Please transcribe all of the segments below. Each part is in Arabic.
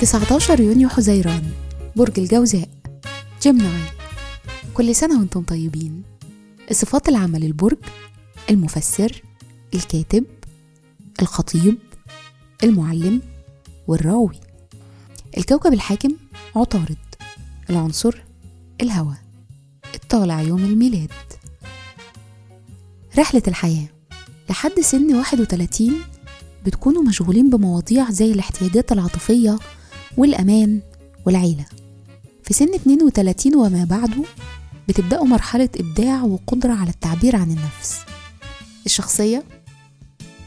19 يونيو حزيران برج الجوزاء. جيمناي كل سنة وأنتم طيبين. صفات العمل البرج المفسر الكاتب الخطيب المعلم والراوي. الكوكب الحاكم عطارد العنصر الهواء. الطالع يوم الميلاد. رحلة الحياة. لحد سن 31 بتكونوا مشغولين بمواضيع زي الاحتياجات العاطفية والأمان والعيلة. في سن 32 وما بعده بتبدأوا مرحلة إبداع وقدرة على التعبير عن النفس. الشخصية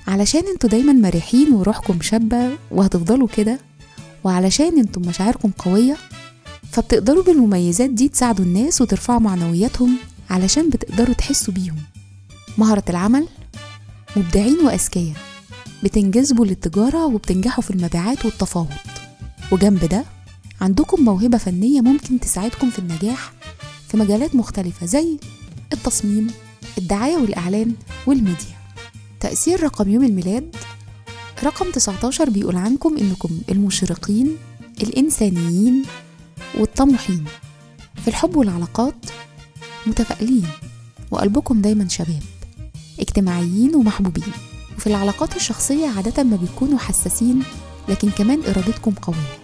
علشان أنتوا دايما مرحين وروحكم شابة وهتفضلوا كده وعلشان أنتم مشاعركم قوية فبتقدروا بالمميزات دي تساعدوا الناس وترفعوا معنوياتهم علشان بتقدروا تحسوا بيهم. مهارة العمل مبدعين وأذكياء. بتنجذبوا للتجارة وبتنجحوا في المبيعات والتفاوض. وجنب ده عندكم موهبة فنية ممكن تساعدكم في النجاح في مجالات مختلفة زي التصميم الدعاية والإعلان والميديا. تأثير رقم يوم الميلاد رقم 19 بيقول عنكم إنكم المشرقين الإنسانيين والطموحين. في الحب والعلاقات متفائلين وقلبكم دايما شباب اجتماعيين ومحبوبين. وفي العلاقات الشخصية عادة ما بيكونوا حساسين لكن كمان إرادتكم قوية.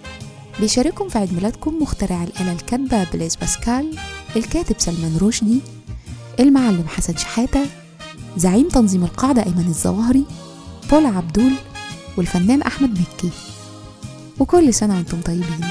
بيشارككم في عيد ميلادكم مخترع الآلة الكاتبة بليز باسكال الكاتب سلمان رشدي المعلم حسن شحاتة زعيم تنظيم القاعدة أيمن الظواهري بولا عبدول والفنان أحمد مكي. وكل سنة وأنتم طيبين.